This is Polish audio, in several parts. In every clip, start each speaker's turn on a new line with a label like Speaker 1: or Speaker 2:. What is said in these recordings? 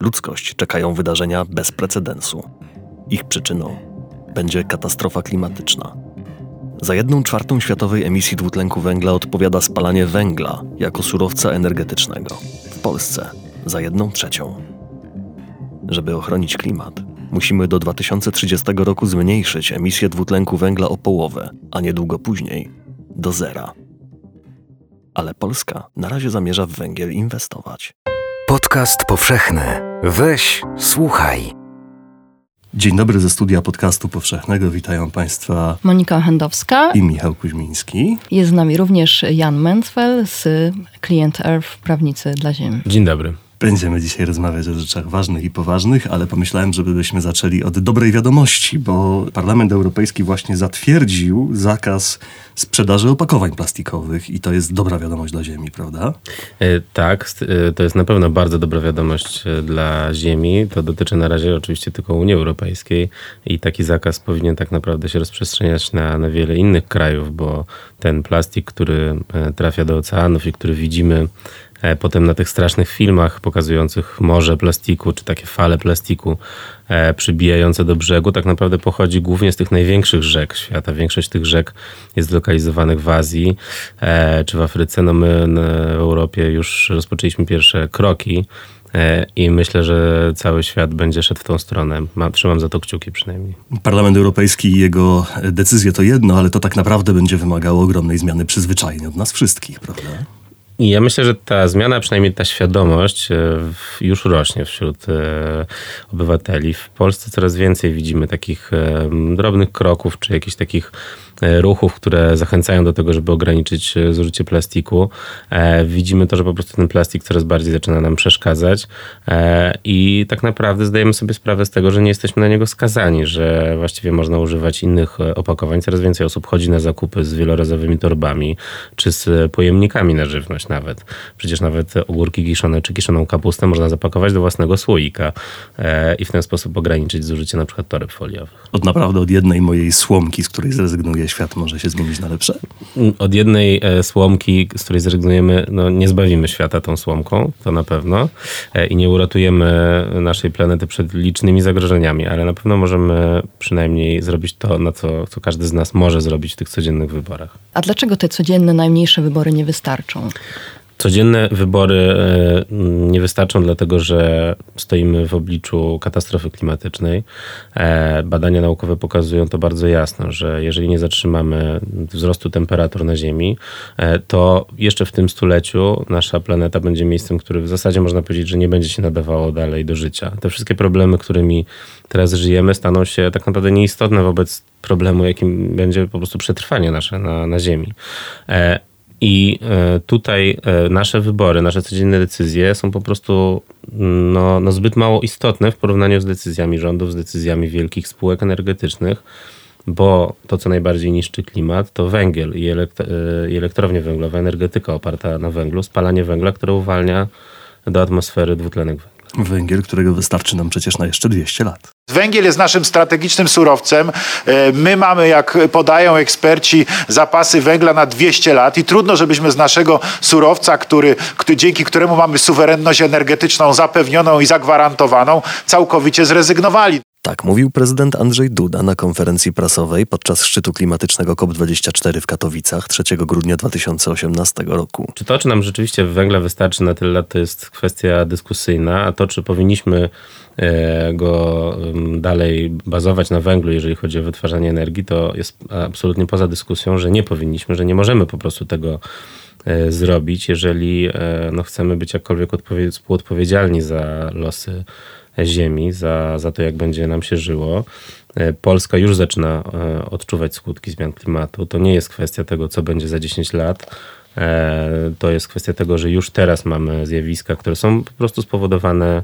Speaker 1: ludzkość czekają wydarzenia bez precedensu. Ich przyczyną będzie katastrofa klimatyczna. Za jedną czwartą światowej emisji dwutlenku węgla odpowiada spalanie węgla jako surowca energetycznego. W Polsce za jedną trzecią. Żeby ochronić klimat, musimy do 2030 roku zmniejszyć emisję dwutlenku węgla o połowę, a niedługo później do zera. Ale Polska na razie zamierza w węgiel inwestować.
Speaker 2: Podcast powszechny. Weź, słuchaj.
Speaker 1: Dzień dobry ze studia podcastu powszechnego. Witają Państwa
Speaker 3: Monika Hendowska
Speaker 1: i Michał Kuźmiński.
Speaker 3: Jest z nami również Jan Mensfeld z Client Earth, prawnicy dla Ziemi.
Speaker 4: Dzień dobry.
Speaker 1: Będziemy dzisiaj rozmawiać o rzeczach ważnych i poważnych, ale pomyślałem, żebyśmy zaczęli od dobrej wiadomości, bo Parlament Europejski właśnie zatwierdził zakaz sprzedaży opakowań plastikowych i to jest dobra wiadomość dla Ziemi, prawda?
Speaker 4: E, tak, e, to jest na pewno bardzo dobra wiadomość e, dla Ziemi. To dotyczy na razie oczywiście tylko Unii Europejskiej i taki zakaz powinien tak naprawdę się rozprzestrzeniać na, na wiele innych krajów, bo ten plastik, który trafia do oceanów i który widzimy potem na tych strasznych filmach pokazujących morze plastiku, czy takie fale plastiku e, przybijające do brzegu, tak naprawdę pochodzi głównie z tych największych rzek świata. Większość tych rzek jest zlokalizowanych w Azji e, czy w Afryce. No my w Europie już rozpoczęliśmy pierwsze kroki i myślę, że cały świat będzie szedł w tą stronę. Ma, trzymam za to kciuki przynajmniej.
Speaker 1: Parlament Europejski i jego decyzje to jedno, ale to tak naprawdę będzie wymagało ogromnej zmiany przyzwyczajeń od nas wszystkich, prawda?
Speaker 4: I ja myślę, że ta zmiana, przynajmniej ta świadomość e, już rośnie wśród e, obywateli. W Polsce coraz więcej widzimy takich e, drobnych kroków, czy jakichś takich ruchów, które zachęcają do tego, żeby ograniczyć e, zużycie plastiku. E, widzimy to, że po prostu ten plastik coraz bardziej zaczyna nam przeszkadzać i tak naprawdę zdajemy sobie sprawę z tego, że nie jesteśmy na niego skazani, że właściwie można używać innych opakowań. Coraz więcej osób chodzi na zakupy z wielorazowymi torbami, czy z pojemnikami na żywność nawet. Przecież nawet ogórki kiszone, czy kiszoną kapustę można zapakować do własnego słoika i w ten sposób ograniczyć zużycie na przykład toreb foliowych.
Speaker 1: Od naprawdę od jednej mojej słomki, z której zrezygnuję świat może się zmienić na lepsze?
Speaker 4: Od jednej e, słomki, z której zrezygnujemy, no nie zbawimy świata tą słomką, to na pewno. E, I nie uratujemy naszej planety przed licznymi zagrożeniami, ale na pewno możemy przynajmniej zrobić to, na co, co każdy z nas może zrobić w tych codziennych wyborach.
Speaker 3: A dlaczego te codzienne, najmniejsze wybory nie wystarczą?
Speaker 4: Codzienne wybory e, nie wystarczą, dlatego że stoimy w obliczu katastrofy klimatycznej. E, badania naukowe pokazują to bardzo jasno, że jeżeli nie zatrzymamy wzrostu temperatur na Ziemi, e, to jeszcze w tym stuleciu nasza planeta będzie miejscem, które w zasadzie można powiedzieć, że nie będzie się nadawało dalej do życia. Te wszystkie problemy, którymi teraz żyjemy, staną się tak naprawdę nieistotne wobec problemu, jakim będzie po prostu przetrwanie nasze na, na Ziemi. I e, tutaj e, nasze wybory, nasze codzienne decyzje są po prostu no, no zbyt mało istotne w porównaniu z decyzjami rządów, z decyzjami wielkich spółek energetycznych, bo to, co najbardziej niszczy klimat, to węgiel i, elekt e, i elektrownie węglowe, energetyka oparta na węglu, spalanie węgla, które uwalnia do atmosfery dwutlenek węgla.
Speaker 1: Węgiel, którego wystarczy nam przecież na jeszcze 200 lat.
Speaker 5: Węgiel jest naszym strategicznym surowcem. E, my mamy, jak podają eksperci, zapasy węgla na 200 lat i trudno, żebyśmy z naszego surowca, który, który, dzięki któremu mamy suwerenność energetyczną zapewnioną i zagwarantowaną, całkowicie zrezygnowali.
Speaker 1: Tak mówił prezydent Andrzej Duda na konferencji prasowej podczas szczytu klimatycznego COP24 w Katowicach 3 grudnia 2018 roku.
Speaker 4: Czy to, czy nam rzeczywiście węgla wystarczy na tyle lat, to jest kwestia dyskusyjna, a to, czy powinniśmy go dalej bazować na węglu, jeżeli chodzi o wytwarzanie energii, to jest absolutnie poza dyskusją, że nie powinniśmy, że nie możemy po prostu tego e, zrobić, jeżeli e, no, chcemy być jakkolwiek współodpowiedzialni za losy ziemi, za, za to, jak będzie nam się żyło. E, Polska już zaczyna e, odczuwać skutki zmian klimatu. To nie jest kwestia tego, co będzie za 10 lat. E, to jest kwestia tego, że już teraz mamy zjawiska, które są po prostu spowodowane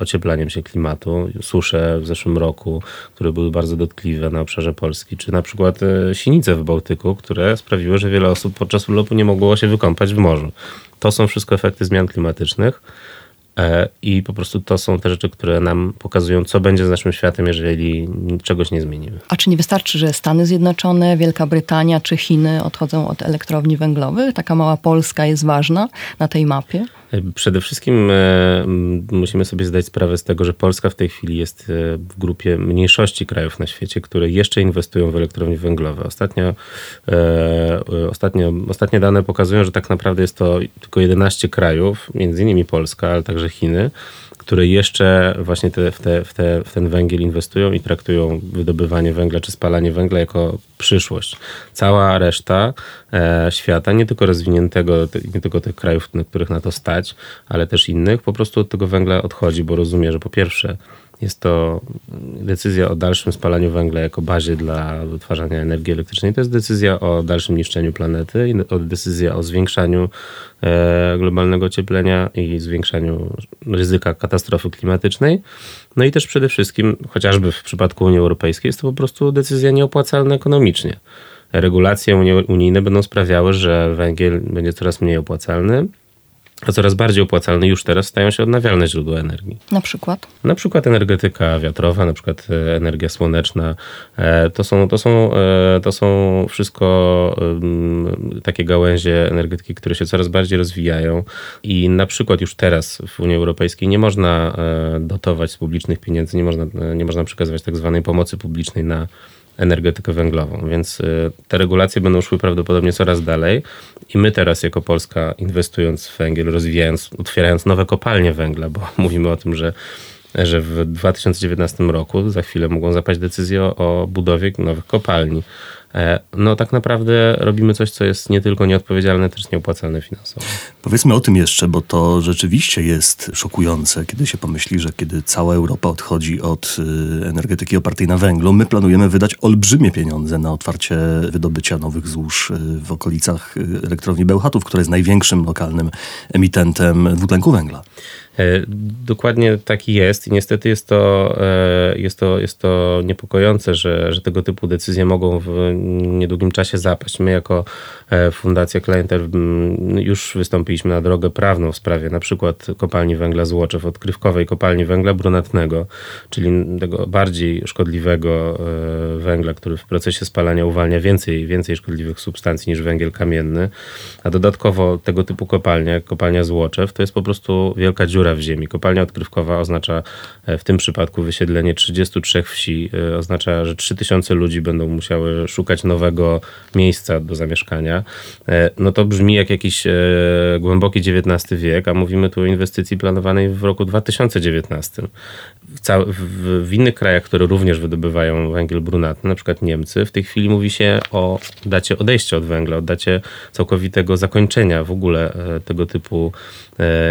Speaker 4: ocieplaniem się klimatu. Susze w zeszłym roku, które były bardzo dotkliwe na obszarze Polski, czy na przykład sinice w Bałtyku, które sprawiły, że wiele osób podczas urlopu nie mogło się wykąpać w morzu. To są wszystko efekty zmian klimatycznych. E, I po prostu to są te rzeczy, które nam pokazują, co będzie z naszym światem, jeżeli czegoś nie zmienimy.
Speaker 3: A czy nie wystarczy, że Stany Zjednoczone, Wielka Brytania czy Chiny odchodzą od elektrowni węglowych? Taka mała Polska jest ważna na tej mapie?
Speaker 4: Przede wszystkim musimy sobie zdać sprawę z tego, że Polska w tej chwili jest w grupie mniejszości krajów na świecie, które jeszcze inwestują w elektrownie węglowe. Ostatnio, ostatnio, ostatnie dane pokazują, że tak naprawdę jest to tylko 11 krajów, między innymi Polska, ale także Chiny, które jeszcze właśnie te, w, te, w, te, w ten węgiel inwestują i traktują wydobywanie węgla czy spalanie węgla jako przyszłość. Cała reszta e, świata, nie tylko rozwiniętego, nie tylko tych krajów, na których na to stać, ale też innych, po prostu od tego węgla odchodzi, bo rozumie, że po pierwsze jest to decyzja o dalszym spalaniu węgla jako bazie dla wytwarzania energii elektrycznej. To jest decyzja o dalszym niszczeniu planety, i decyzja o zwiększaniu e, globalnego ocieplenia i zwiększaniu ryzyka katastrofy klimatycznej. No i też przede wszystkim, chociażby w przypadku Unii Europejskiej, jest to po prostu decyzja nieopłacalna ekonomicznie. Regulacje unijne będą sprawiały, że węgiel będzie coraz mniej opłacalny a coraz bardziej opłacalne już teraz stają się odnawialne źródła energii.
Speaker 3: Na przykład?
Speaker 4: Na przykład energetyka wiatrowa, na przykład e, energia słoneczna. E, to są, to są, e, to są wszystko takie gałęzie energetyki, które się coraz bardziej rozwijają i na przykład już teraz w Unii Europejskiej nie można dotować z publicznych pieniędzy, nie można, nie można przekazywać tak zwanej pomocy publicznej na energetykę węglową, więc y, te regulacje będą szły prawdopodobnie coraz dalej i my teraz jako Polska inwestując w węgiel, rozwijając, otwierając nowe kopalnie węgla, bo mówimy o tym, że że w 2019 roku za chwilę mogą zapaść decyzję o budowie nowych kopalni. E, no tak naprawdę robimy coś, co jest nie tylko nieodpowiedzialne, też nieopłacalne finansowo.
Speaker 1: Powiedzmy o tym jeszcze, bo to rzeczywiście jest szokujące, kiedy się pomyśli, że kiedy cała Europa odchodzi od y, energetyki opartej na węglu, my planujemy wydać olbrzymie pieniądze na otwarcie wydobycia nowych złóż y, w okolicach y, elektrowni Bełchatów, która jest największym lokalnym emitentem dwutlenku węgla.
Speaker 4: E, dokładnie taki jest i niestety jest to, e, jest to, jest to niepokojące, że, że tego typu decyzje mogą w niedługim czasie zapaść. My jako e, Fundacja Klienter już wystąpiliśmy na drogę prawną w sprawie na przykład kopalni węgla Złoczew, odkrywkowej kopalni węgla brunatnego, czyli tego bardziej szkodliwego węgla, który w procesie spalania uwalnia więcej, więcej szkodliwych substancji niż węgiel kamienny, a dodatkowo tego typu kopalnia, kopalnia Złoczew, to jest po prostu wielka dziura dziura w ziemi. Kopalnia odkrywkowa oznacza e, w tym przypadku wysiedlenie 33 wsi. E, oznacza, że 3000 ludzi będą musiały szukać nowego miejsca do zamieszkania. E, no to brzmi jak jakiś głęboki XIX wiek, a mówimy tu o inwestycji planowanej w roku 2019. W, w, w, innych krajach, które również wydobywają węgiel brunatny, na przykład Niemcy, w tej chwili mówi się o dacie odejścia od węgla, o dacie całkowitego zakończenia w ogóle tego typu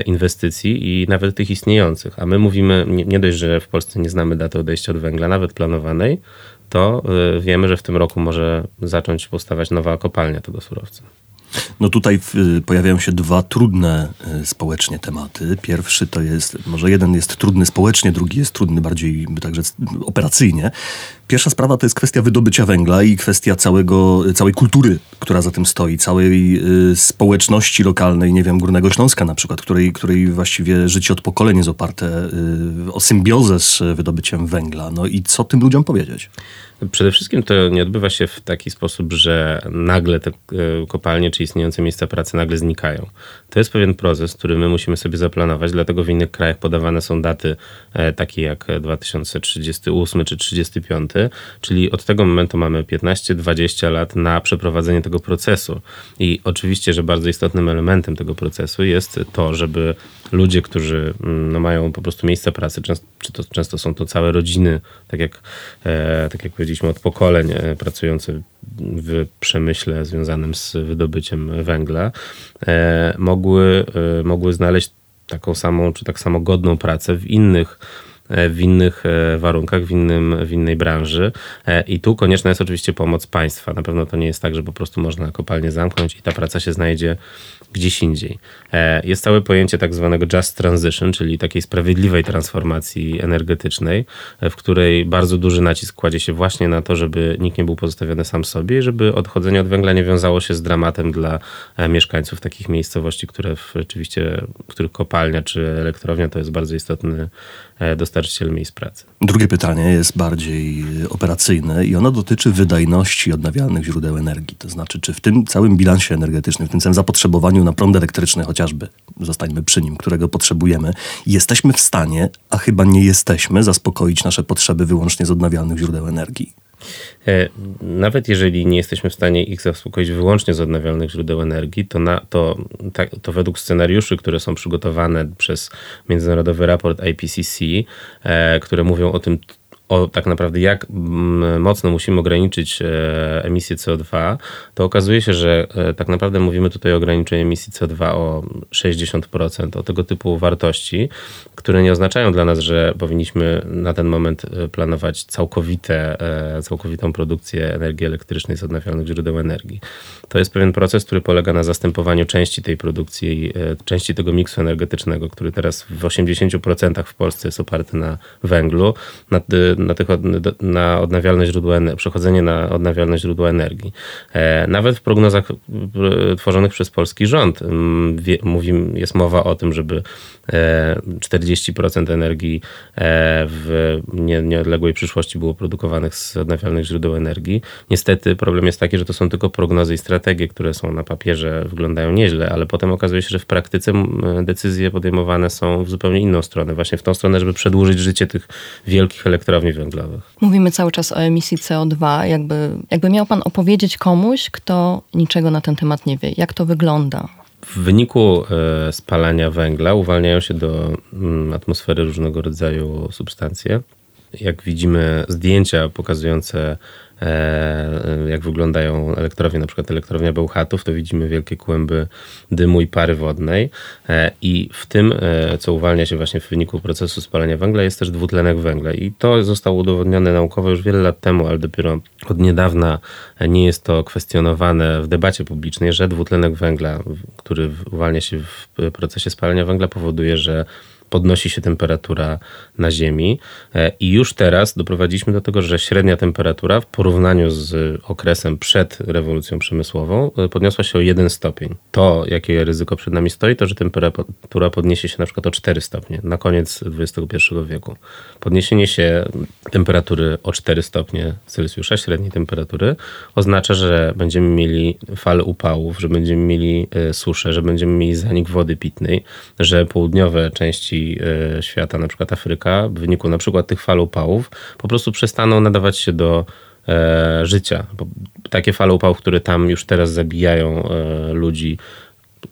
Speaker 4: inwestycji i nawet tych istniejących. A my mówimy, nie, nie dość, że w Polsce nie znamy daty odejścia od węgla, nawet planowanej, to y, wiemy, że w tym roku może zacząć powstawać nowa kopalnia tego surowca.
Speaker 1: No tutaj y, pojawiają się dwa trudne y, społecznie tematy. Pierwszy to jest, może jeden jest trudny społecznie, drugi jest trudny bardziej także operacyjnie. Pierwsza sprawa to jest kwestia wydobycia węgla i kwestia całego, całej kultury, która za tym stoi, całej y, społeczności lokalnej, nie wiem, Górnego Śląska na przykład, której, której właściwie życie od pokoleń jest oparte y, o symbiozę z wydobyciem węgla. No i co tym ludziom powiedzieć?
Speaker 4: Przede wszystkim to nie odbywa się w taki sposób, że nagle te e, kopalnie czy istniejące miejsca pracy nagle znikają. To jest pewien proces, który my musimy sobie zaplanować, dlatego w innych krajach podawane są daty e, takie jak 2038 czy 35, czyli od tego momentu mamy 15-20 lat na przeprowadzenie tego procesu. I oczywiście, że bardzo istotnym elementem tego procesu jest to, żeby ludzie, którzy mm, no, mają po prostu miejsca pracy, często, czy to, często są to całe rodziny, tak jak, e, tak jak powiedzieliśmy, od pokoleń e, pracujące w przemyśle związanym z wydobyciem węgla, e, mogły, e, mogły znaleźć taką samą, czy tak samo godną pracę w innych w innych e, warunkach, w, innym, w innej branży. I tu konieczna jest oczywiście pomoc państwa. Na pewno to nie jest tak, że po prostu można kopalnię zamknąć i ta praca się znajdzie gdzieś indziej. E, jest całe pojęcie tak zwanego just transition, czyli takiej sprawiedliwej transformacji energetycznej, e, w której bardzo duży nacisk kładzie się właśnie na to, żeby nikt nie był pozostawiony sam sobie i żeby odchodzenie od węgla nie wiązało się z dramatem dla e, mieszkańców takich miejscowości, które rzeczywiście, w których kopalnia czy elektrownia to jest bardzo istotny dostarczyciel dostarczyciel miejsc pracy.
Speaker 1: Drugie pytanie jest bardziej operacyjne i ono dotyczy wydajności odnawialnych źródeł energii. To znaczy, czy w tym całym bilansie energetycznym, w tym całym zapotrzebowaniu na prąd elektryczny chociażby, zostańmy przy nim, którego potrzebujemy, jesteśmy w stanie, a chyba nie jesteśmy, zaspokoić nasze potrzeby wyłącznie z odnawialnych źródeł energii.
Speaker 4: E, nawet jeżeli nie jesteśmy w stanie ich zaspokoić wyłącznie z odnawialnych źródeł energii, to, na, to, tak, to według scenariuszy, które są przygotowane przez międzynarodowy raport IPCC, e, które mówią o tym, o tak naprawdę jak mm, mocno musimy ograniczyć e, emisję CO2, to okazuje się, że e, tak naprawdę mówimy tutaj o ograniczeniu emisji CO2 o 60%, o tego typu wartości, które nie oznaczają dla nas, że powinniśmy na ten moment e, planować całkowite, całkowitą produkcję energii elektrycznej z odnawialnych źródeł energii. To jest pewien proces, który polega na zastępowaniu części tej produkcji, części tego miksu energetycznego, który teraz w 80% w Polsce jest oparty na węglu, na na, tych, na odnawialne źródła energii, przechodzenie na odnawialne źródła energii. E, nawet w prognozach e, tworzonych przez polski rząd jest mowa o tym, żeby 40% e, energii w nieodległej przyszłości było produkowanych z odnawialnych źródeł energii. Niestety problem jest taki, że to są tylko prognozy i strategie, które są na papierze, wyglądają nieźle, ale potem okazuje się, że w praktyce decyzje podejmowane są w zupełnie inną stronę, właśnie w tą stronę, żeby przedłużyć życie tych wielkich elektrowni elektrowni węglowych.
Speaker 3: Mówimy cały czas o emisji CO2. Jakby, jakby miał Pan opowiedzieć komuś, kto niczego na ten temat nie wie, jak to wygląda?
Speaker 4: W wyniku e, spalania węgla uwalniają się do mm, atmosfery różnego rodzaju substancje. Jak widzimy zdjęcia pokazujące E, jak wyglądają elektrownie, na przykład elektrownia Bełchatów, to widzimy wielkie kłęby dymu i pary wodnej. E, i w tym, e, co uwalnia się właśnie w wyniku procesu spalania węgla, jest też dwutlenek węgla. I to zostało udowodnione naukowo już wiele lat temu, ale dopiero od niedawna nie jest to kwestionowane w debacie publicznej, że dwutlenek węgla, który uwalnia się w procesie spalania węgla powoduje, że podnosi się temperatura na Ziemi e, i już teraz doprowadziliśmy do tego, że średnia temperatura w porównaniu z okresem przed rewolucją przemysłową e, podniosła się o 1 stopień. To, jakie ryzyko przed nami stoi, to, że temperatura podniesie się na przykład o 4 stopnie na koniec XXI wieku. Podniesienie się temperatury o 4 stopnie Celsjusza, średniej temperatury, oznacza, że będziemy mieli falę upałów, że będziemy mieli e, suszę, że będziemy mieli zanik wody pitnej, że południowe części E, świata, na przykład Afryka, w wyniku na przykład tych fal upałów, po prostu przestaną nadawać się do e, życia. Takie fale upałów, które tam już teraz zabijają e, ludzi,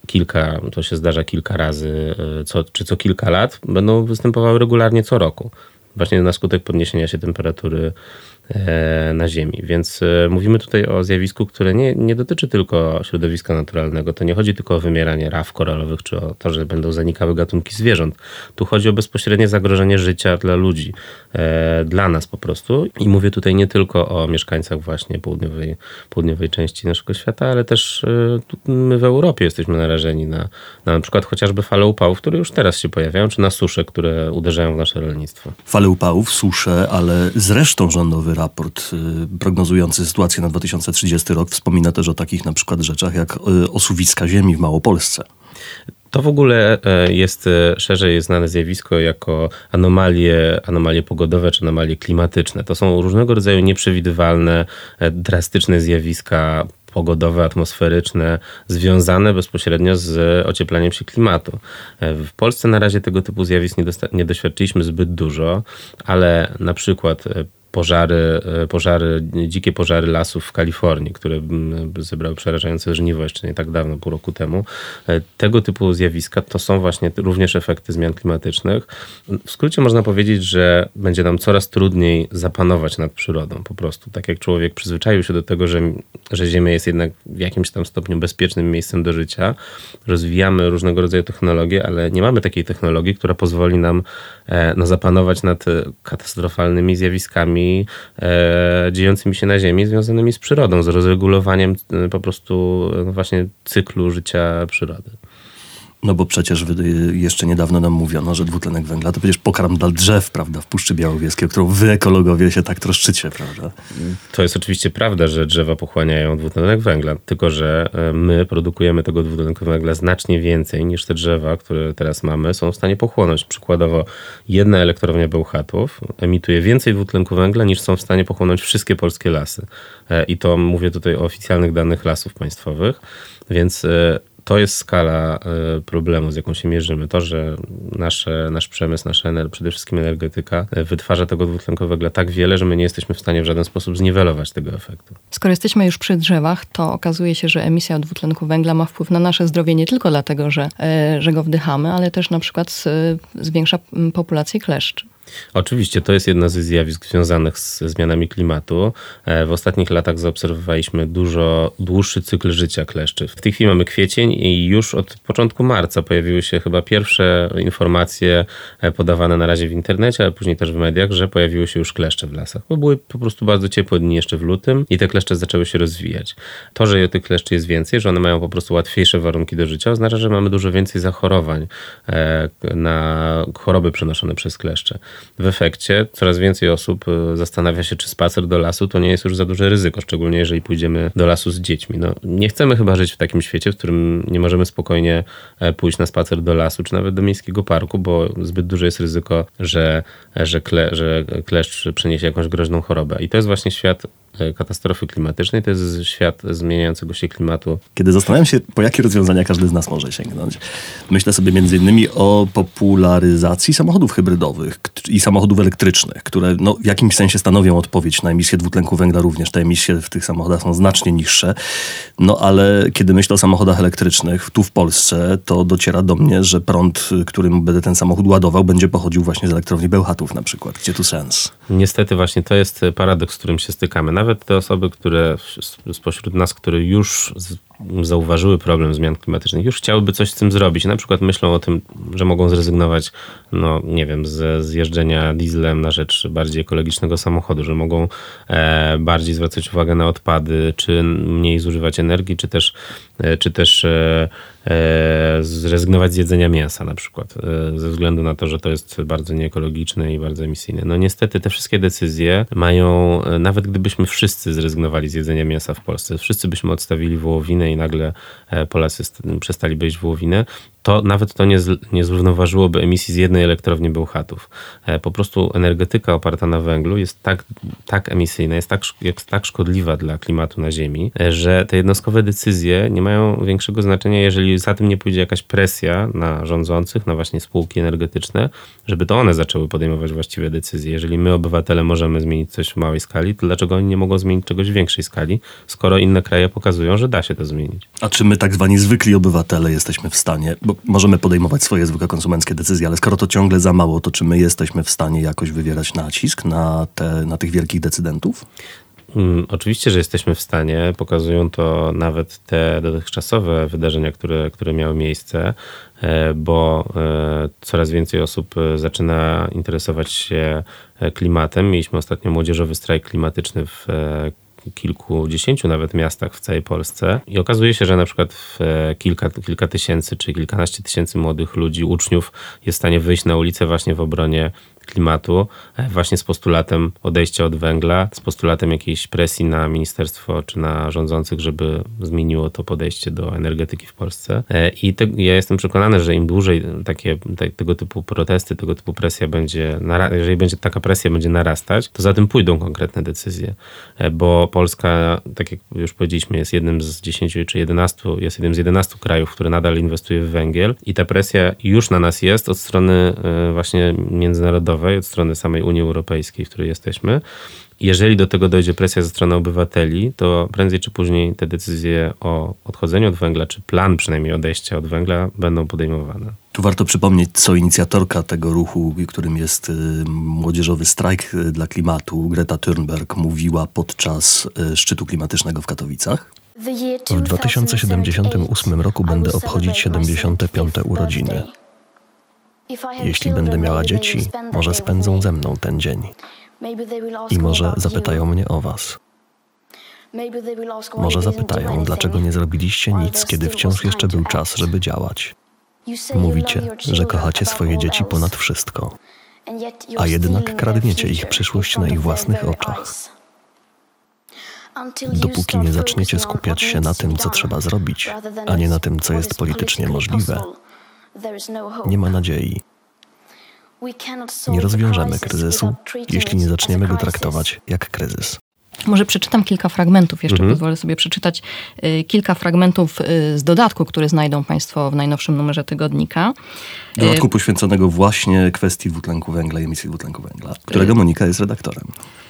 Speaker 4: kilka, to się zdarza kilka razy, co, czy co kilka lat, będą występowały regularnie co roku. Właśnie na skutek podniesienia się temperatury na Ziemi. Więc e, mówimy tutaj o zjawisku, które nie, nie dotyczy tylko środowiska naturalnego. To nie chodzi tylko o wymieranie raf koralowych, czy o to, że będą zanikały gatunki zwierząt. Tu chodzi o bezpośrednie zagrożenie życia dla ludzi, e, dla nas po prostu. I mówię tutaj nie tylko o mieszkańcach właśnie południowej, południowej części naszego świata, ale też my w Europie jesteśmy narażeni na, na na przykład chociażby fale upałów, które już teraz się pojawiają, czy na susze, które uderzają w nasze rolnictwo.
Speaker 1: Fale upałów, susze, ale zresztą raport y, prognozujący sytuację na 2030 rok wspomina też o takich na przykład rzeczach jak y, osuwiska ziemi w Małopolsce.
Speaker 4: To w ogóle e, jest e, szerzej znane zjawisko jako anomalie, anomalie pogodowe czy anomalie klimatyczne. To są różnego rodzaju nieprzewidywalne, e, drastyczne zjawiska pogodowe, atmosferyczne, związane bezpośrednio z ocieplaniem się klimatu. W Polsce na razie tego typu zjawisk nie, nie doświadczyliśmy zbyt dużo, ale na przykład pożary, e, pożary, dzikie pożary lasów w Kalifornii, które zebrały przerażające żniwo jeszcze nie tak dawno, pół roku temu. E, tego typu zjawiska to są właśnie również efekty zmian klimatycznych. W skrócie można powiedzieć, że będzie nam coraz trudniej zapanować nad przyrodą po prostu. Tak jak człowiek przyzwyczaił się do tego, że, że Ziemia jest jednak w jakimś tam stopniu bezpiecznym miejscem do życia, rozwijamy różnego rodzaju technologie, ale nie mamy takiej technologii, która pozwoli nam e, no, zapanować nad katastrofalnymi zjawiskami e, dziejącymi się na Ziemi, związanymi z przyrodą, z rozregulowaniem e, po prostu no właśnie cyklu życia przyrody.
Speaker 1: No bo przecież jeszcze niedawno nam mówiono, że dwutlenek węgla to przecież pokarm dla drzew, prawda, w Puszczy Białowieskiej, o którą wy ekologowie się tak troszczycie, prawda?
Speaker 4: To jest oczywiście prawda, że drzewa pochłaniają dwutlenek węgla, tylko że e, my produkujemy tego dwutlenku węgla znacznie więcej niż te drzewa, które teraz mamy, są w stanie pochłonąć. Przykładowo jedna elektrownia Bełchatów emituje więcej dwutlenku węgla niż są w stanie pochłonąć wszystkie polskie lasy. E, I to mówię tutaj o oficjalnych danych lasów państwowych, więc e, to jest skala e, problemu, z jaką się mierzymy. To, że nasze, nasz przemysł, nasza ener- przede wszystkim energetyka e, wytwarza tego dwutlenku węgla tak wiele, że my nie jesteśmy w stanie w żaden sposób zniwelować tego efektu.
Speaker 3: Skoro jesteśmy już przy drzewach, to okazuje się, że emisja dwutlenku węgla ma wpływ na nasze zdrowie nie tylko dlatego, że, e, że go wdychamy, ale też na przykład zwiększa populację kleszczy.
Speaker 4: Oczywiście to jest jedna ze zjawisk związanych z zmianami klimatu. E, W ostatnich latach zaobserwowaliśmy dużo dłuższy cykl życia kleszczy. W tej chwili mamy kwiecień i już od początku marca pojawiły się chyba pierwsze informacje e, podawane na razie w internecie, ale później też w mediach, że pojawiły się już kleszcze w lasach. Bo były po prostu bardzo ciepłe dni jeszcze w lutym i te kleszcze zaczęły się rozwijać. To, że tych kleszczy jest więcej, że one mają po prostu łatwiejsze warunki do życia, oznacza, że mamy dużo więcej zachorowań e, na choroby przenoszone przez kleszcze. W efekcie coraz więcej osób e, zastanawia się, czy spacer do lasu to nie jest już za duże ryzyko, szczególnie jeżeli pójdziemy do lasu z dziećmi. No, nie chcemy chyba żyć w takim świecie, w którym nie możemy spokojnie e, pójść na spacer do lasu, czy nawet do miejskiego parku, bo zbyt duże jest ryzyko, że, że, kle, że kleszcz przeniesie jakąś groźną chorobę. I to jest właśnie świat katastrofy klimatycznej, to jest świat zmieniającego się klimatu.
Speaker 1: Kiedy zastanawiam się, po jakie rozwiązania każdy z nas może sięgnąć, myślę sobie między innymi o popularyzacji samochodów hybrydowych i samochodów elektrycznych, które no, w jakimś sensie stanowią odpowiedź na emisję dwutlenku węgla również. Te emisje w tych samochodach są znacznie niższe. No ale kiedy myślę o samochodach elektrycznych tu w Polsce, to dociera do mnie, że prąd, którym będę ten samochód ładował, będzie pochodził właśnie z elektrowni Bełchatów na przykład. Gdzie tu sens?
Speaker 4: Niestety właśnie to jest paradoks, z którym się stykamy. Nawet te osoby, które spośród nas, które już zauważyły problem zmian klimatycznych, już chciałyby coś z tym zrobić. Na przykład myślą o tym, że mogą zrezygnować, no nie wiem, z, z jeżdżenia dieslem na rzecz bardziej ekologicznego samochodu, że mogą e, bardziej zwracać uwagę na odpady, czy mniej zużywać energii, czy też, e, czy też e, zrezygnować z jedzenia mięsa na przykład, e, ze względu na to, że to jest bardzo nieekologiczne i bardzo emisyjne. No niestety te wszystkie decyzje mają, e, nawet gdybyśmy wszyscy zrezygnowali z jedzenia mięsa w Polsce, wszyscy byśmy odstawili wołowinę i nagle e, Polacy st- przestaliby jeść wołowinę, to nawet to nie, z, nie zrównoważyłoby emisji z jednej elektrowni Bełchatów. E, Po prostu energetyka oparta na węglu jest tak, tak emisyjna, jest tak, jest tak szkodliwa dla klimatu na Ziemi, e, że te jednostkowe decyzje nie mają większego znaczenia, jeżeli za tym nie pójdzie jakaś presja na rządzących, na właśnie spółki energetyczne, żeby to one zaczęły podejmować właściwe decyzje. Jeżeli my, obywatele, możemy zmienić coś w małej skali, to dlaczego oni nie mogą zmienić czegoś w większej skali, skoro inne kraje pokazują, że da się to zmienić?
Speaker 1: A czy my, tak zwani zwykli obywatele, jesteśmy w stanie, bo możemy podejmować swoje zwykłe konsumenckie decyzje, ale skoro to ciągle za mało, to czy my jesteśmy w stanie jakoś wywierać nacisk na, te, na tych wielkich decydentów?
Speaker 4: Mm, Oczywiście, że jesteśmy w stanie. Pokazują to nawet te dotychczasowe wydarzenia, które, które miały miejsce, e, bo e, coraz więcej osób e, zaczyna interesować się klimatem. Mieliśmy ostatnio młodzieżowy strajk klimatyczny w kilkudziesięciu nawet miastach w całej Polsce i okazuje się, że na przykład kilka, kilka tysięcy czy kilkanaście tysięcy młodych ludzi, uczniów jest w stanie wyjść na ulicę właśnie w obronie klimatu, e, właśnie z postulatem odejścia od węgla, z postulatem jakiejś presji na ministerstwo czy na rządzących, żeby zmieniło to podejście do energetyki w Polsce. E, I te, ja jestem przekonany, że im dłużej takie, te, tego typu protesty, tego typu presja będzie, jeżeli będzie taka presja będzie narastać, to za tym pójdą konkretne decyzje, E, bo Polska, tak jak już powiedzieliśmy, jest jednym z 10 czy 11, jest jednym z 11 krajów, który nadal inwestuje w węgiel i ta presja już na nas jest od strony właśnie międzynarodowej, od strony samej Unii Europejskiej, w której jesteśmy. Jeżeli do tego dojdzie presja ze strony obywateli, to prędzej czy później te decyzje o odchodzeniu od węgla, czy plan przynajmniej odejścia od węgla będą podejmowane.
Speaker 1: Tu warto przypomnieć, co inicjatorka tego ruchu, którym jest y, młodzieżowy strajk y, dla klimatu, Greta Thunberg, mówiła podczas y, szczytu klimatycznego w Katowicach.
Speaker 6: W 2078 roku będę obchodzić 75. urodziny.
Speaker 1: Jeśli będę miała dzieci, może spędzą ze mną ten dzień i może zapytają mnie o was. Może zapytają, dlaczego nie zrobiliście nic, kiedy wciąż jeszcze był czas, żeby działać.
Speaker 6: Mówicie, że kochacie swoje dzieci ponad wszystko, a jednak kradniecie ich przyszłość na ich własnych oczach. Dopóki nie zaczniecie skupiać się na tym, co trzeba zrobić, a nie na tym, co jest politycznie możliwe, nie ma nadziei. Nie rozwiążemy kryzysu, jeśli nie zaczniemy go traktować jak kryzys.
Speaker 3: Może przeczytam kilka fragmentów, jeszcze mhm. pozwolę sobie przeczytać y, kilka fragmentów y, z dodatku, które znajdą Państwo w najnowszym numerze tygodnika.
Speaker 1: Dodatku poświęconego właśnie kwestii dwutlenku węgla i emisji dwutlenku węgla, którego Monika jest redaktorem.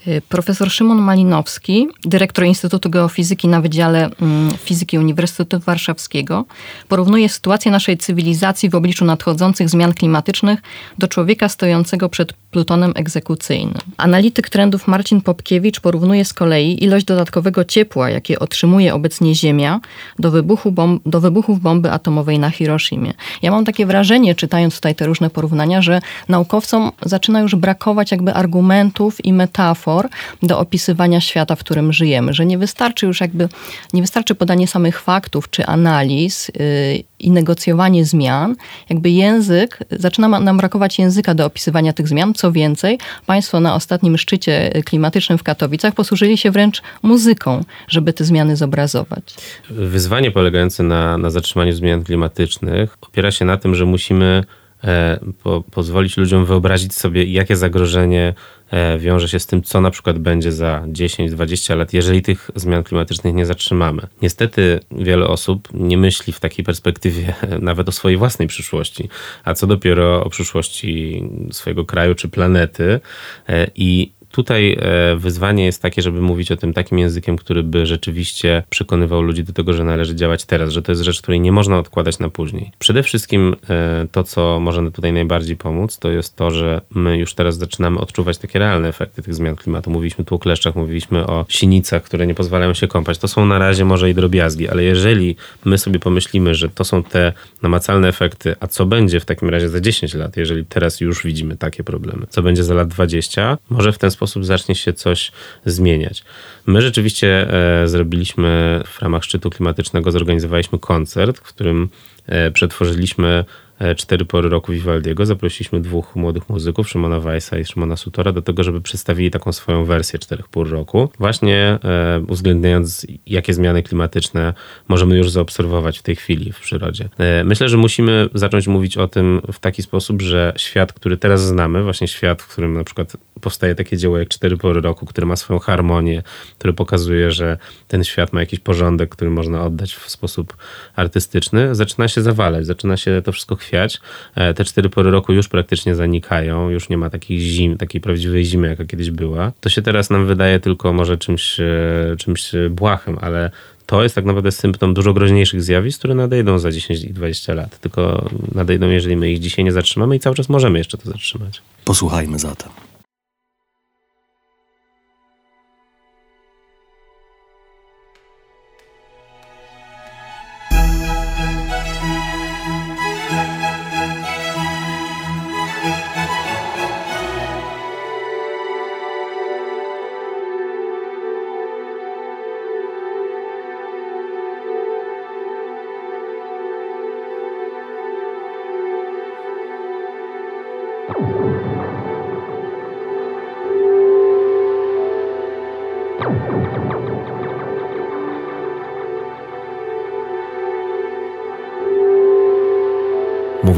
Speaker 3: Y, profesor Szymon Malinowski, dyrektor Instytutu Geofizyki na Wydziale mm, Fizyki Uniwersytetu Warszawskiego, porównuje sytuację naszej cywilizacji w obliczu nadchodzących zmian klimatycznych do człowieka stojącego przed plutonem egzekucyjnym. Analityk trendów Marcin Popkiewicz porównuje kolei ilość dodatkowego ciepła, jakie otrzymuje obecnie Ziemia, do, wybuchu bomb, do wybuchów bomby atomowej na Hiroshimie. Ja mam takie wrażenie, czytając tutaj te różne porównania, że naukowcom zaczyna już brakować jakby argumentów i metafor do opisywania świata, w którym żyjemy, że nie wystarczy już jakby, nie wystarczy podanie samych faktów czy analiz yy, i negocjowanie zmian. Jakby język, zaczyna nam brakować języka do opisywania tych zmian. Co więcej, państwo na ostatnim szczycie klimatycznym w Katowicach posłużyli się wręcz muzyką, żeby te zmiany zobrazować.
Speaker 4: Wyzwanie polegające na, na zatrzymaniu zmian klimatycznych opiera się na tym, że musimy e, po, pozwolić ludziom wyobrazić sobie, jakie zagrożenie e, wiąże się z tym, co na przykład będzie za 10-20 lat, jeżeli tych zmian klimatycznych nie zatrzymamy. Niestety wiele osób nie myśli w takiej perspektywie nawet o swojej własnej przyszłości, a co dopiero o przyszłości swojego kraju czy planety. E, I Tutaj e, wyzwanie jest takie, żeby mówić o tym takim językiem, który by rzeczywiście przekonywał ludzi do tego, że należy działać teraz, że to jest rzecz, której nie można odkładać na później. Przede wszystkim e, to, co może tutaj najbardziej pomóc, to jest to, że my już teraz zaczynamy odczuwać takie realne efekty tych zmian klimatu. Mówiliśmy tu o kleszczach, mówiliśmy o sinicach, które nie pozwalają się kąpać. To są na razie może i drobiazgi, ale jeżeli my sobie pomyślimy, że to są te namacalne efekty, a co będzie w takim razie za 10 lat, jeżeli teraz już widzimy takie problemy, co będzie za lat 20, może w ten sposób sposób zacznie się coś zmieniać. My rzeczywiście e, zrobiliśmy w ramach szczytu klimatycznego, zorganizowaliśmy koncert, w którym e, przetworzyliśmy cztery pory roku Vivaldiego. Zaprosiliśmy dwóch młodych muzyków, Szymona Weissa i Szymona Sutora, do tego, żeby przedstawili taką swoją wersję czterech pór roku. Właśnie e, uwzględniając, jakie zmiany klimatyczne możemy już zaobserwować w tej chwili w przyrodzie. E, myślę, że musimy zacząć mówić o tym w taki sposób, że świat, który teraz znamy, właśnie świat, w którym na przykład powstaje takie dzieło jak Cztery pory roku, które ma swoją harmonię, który pokazuje, że ten świat ma jakiś porządek, który można oddać w sposób artystyczny, zaczyna się zawalać, zaczyna się to wszystko chwiać. E, te cztery pory roku już praktycznie zanikają, już nie ma takich zim, takiej prawdziwej zimy, jaka kiedyś była. To się teraz nam wydaje tylko może czymś, e, czymś błahym, ale to jest tak naprawdę symptom dużo groźniejszych zjawisk, które nadejdą za 10 i 20 lat. Tylko nadejdą, jeżeli my ich dzisiaj nie zatrzymamy i cały czas możemy jeszcze to zatrzymać.
Speaker 1: Posłuchajmy zatem.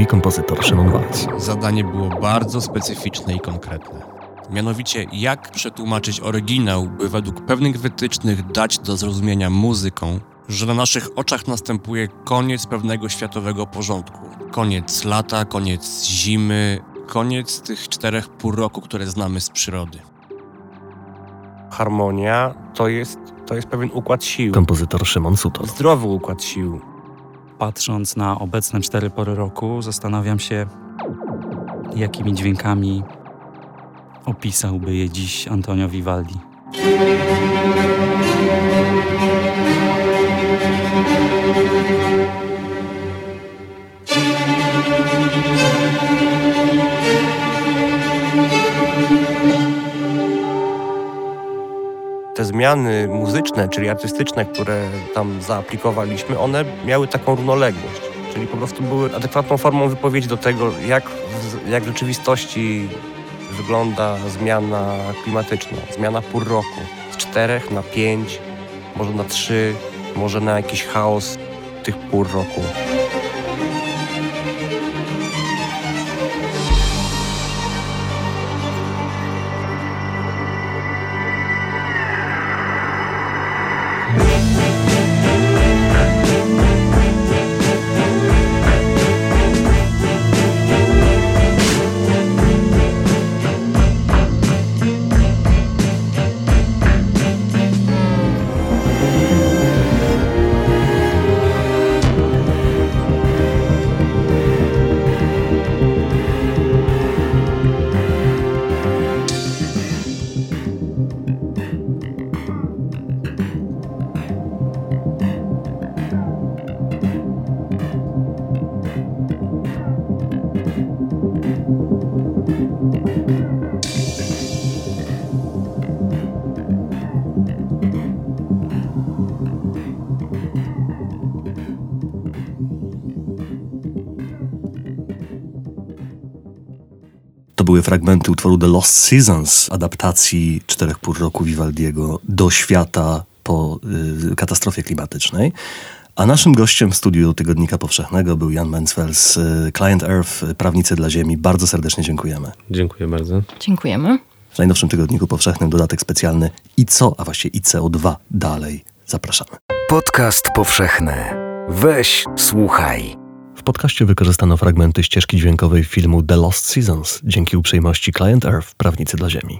Speaker 1: Mówi kompozytor Szymon Walc.
Speaker 7: Zadanie było bardzo specyficzne i konkretne. Mianowicie, jak przetłumaczyć oryginał, by według pewnych wytycznych dać do zrozumienia muzyką, że na naszych oczach następuje koniec pewnego światowego porządku. Koniec lata, koniec zimy, koniec tych czterech pół roku, które znamy z przyrody.
Speaker 8: Harmonia to jest, to jest pewien układ sił.
Speaker 1: Kompozytor Szymon Sutor.
Speaker 8: Zdrowy układ sił
Speaker 9: patrząc na obecne cztery pory roku, zastanawiam się, jakimi dźwiękami opisałby je dziś Antonio Vivaldi.
Speaker 8: Zmiany muzyczne, czyli artystyczne, które tam zaaplikowaliśmy, one miały taką równoległość. Czyli po prostu były adekwatną formą wypowiedzi do tego, jak, jak w rzeczywistości wygląda zmiana klimatyczna, zmiana pór roku. Z czterech na pięć, może na trzy, może na jakiś chaos tych pór roku.
Speaker 1: Były fragmenty utworu The Lost Seasons, adaptacji Czterech Pór Roku Vivaldiego do świata po y, katastrofie klimatycznej. A naszym gościem w studiu Tygodnika Powszechnego był Jan Menzfeld z y, Client Earth, Prawnicy dla Ziemi. Bardzo serdecznie dziękujemy.
Speaker 4: Dziękuję bardzo.
Speaker 3: Dziękujemy.
Speaker 1: W najnowszym Tygodniku Powszechnym dodatek specjalny i co, a właściwie ICO2 dalej. Zapraszamy.
Speaker 2: Podcast powszechny. Weź, słuchaj.
Speaker 1: Podcaście wykorzystano fragmenty ścieżki dźwiękowej filmu The Lost Seasons dzięki uprzejmości Client Earth, Prawnicy dla Ziemi.